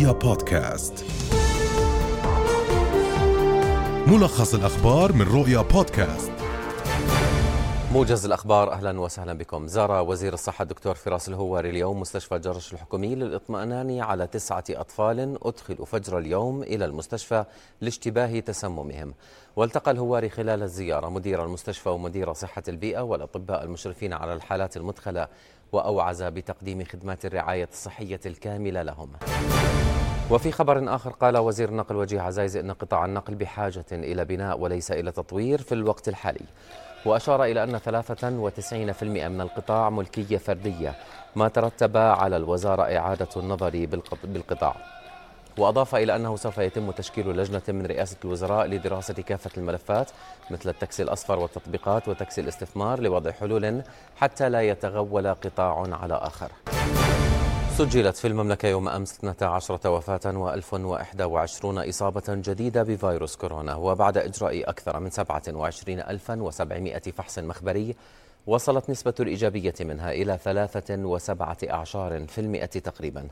رؤيا بودكاست. ملخص الأخبار من رؤيا بودكاست. موجز الأخبار أهلا وسهلا بكم. زار وزير الصحة الدكتور فراس الهواري اليوم مستشفى جرش الحكومي للإطمئنان على تسعة أطفال أدخلوا فجر اليوم إلى المستشفى لاشتباه تسممهم. والتقى الهواري خلال الزيارة مدير المستشفى ومدير صحة البيئة والأطباء المشرفين على الحالات المدخلة وأوعز بتقديم خدمات الرعاية الصحية الكاملة لهم. وفي خبر آخر قال وزير النقل وجيه عزايز أن قطاع النقل بحاجة إلى بناء وليس إلى تطوير في الوقت الحالي. وأشار إلى أن 93% من القطاع ملكية فردية ما ترتب على الوزارة إعادة النظر بالقطاع. وأضاف إلى أنه سوف يتم تشكيل لجنة من رئاسة الوزراء لدراسة كافة الملفات مثل التاكسي الأصفر والتطبيقات وتاكسي الاستثمار لوضع حلول حتى لا يتغول قطاع على آخر. سجلت في المملكة يوم أمس 12 وفاة و1021 إصابة جديدة بفيروس كورونا وبعد إجراء أكثر من 27700 فحص مخبري وصلت نسبة الإيجابية منها إلى ثلاثة وسبعة أعشار في المئة تقريباً.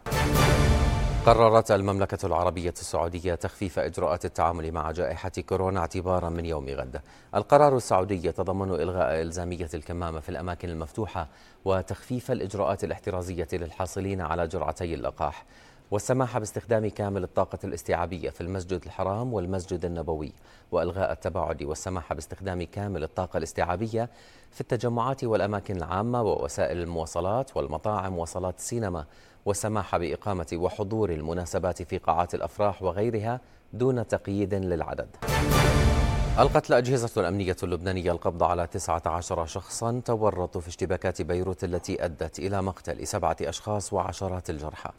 قررت المملكة العربية السعودية تخفيف إجراءات التعامل مع جائحة كورونا اعتبارا من يوم غد. القرار السعودي يتضمن إلغاء إلزامية الكمامة في الأماكن المفتوحة وتخفيف الإجراءات الاحترازية للحاصلين على جرعتي اللقاح. والسماح باستخدام كامل الطاقة الاستيعابية في المسجد الحرام والمسجد النبوي وإلغاء التباعد والسماح باستخدام كامل الطاقة الاستيعابية في التجمعات والأماكن العامة ووسائل المواصلات والمطاعم وصالات السينما والسماح بإقامة وحضور المناسبات في قاعات الأفراح وغيرها دون تقييد للعدد. ألقت الأجهزة الأمنية اللبنانية القبض على 19 شخصا تورطوا في اشتباكات بيروت التي أدت إلى مقتل سبعة أشخاص وعشرات الجرحى.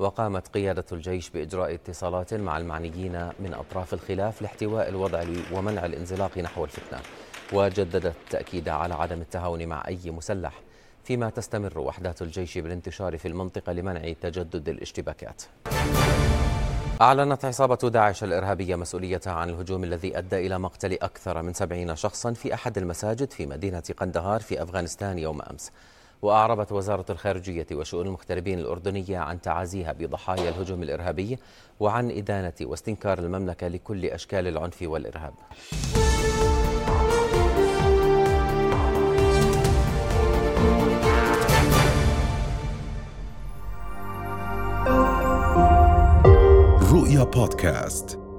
وقامت قيادة الجيش بإجراء اتصالات مع المعنيين من أطراف الخلاف لاحتواء الوضع ومنع الانزلاق نحو الفتنة وجددت التأكيد على عدم التهاون مع أي مسلح فيما تستمر وحدات الجيش بالانتشار في المنطقة لمنع تجدد الاشتباكات. أعلنت عصابة داعش الإرهابية مسؤوليتها عن الهجوم الذي أدى إلى مقتل أكثر من سبعين شخصا في أحد المساجد في مدينة قندهار في أفغانستان يوم أمس. وأعربت وزارة الخارجية وشؤون المغتربين الأردنية عن تعازيها بضحايا الهجوم الإرهابي وعن إدانة واستنكار المملكة لكل أشكال العنف والإرهاب. رؤيا بودكاست.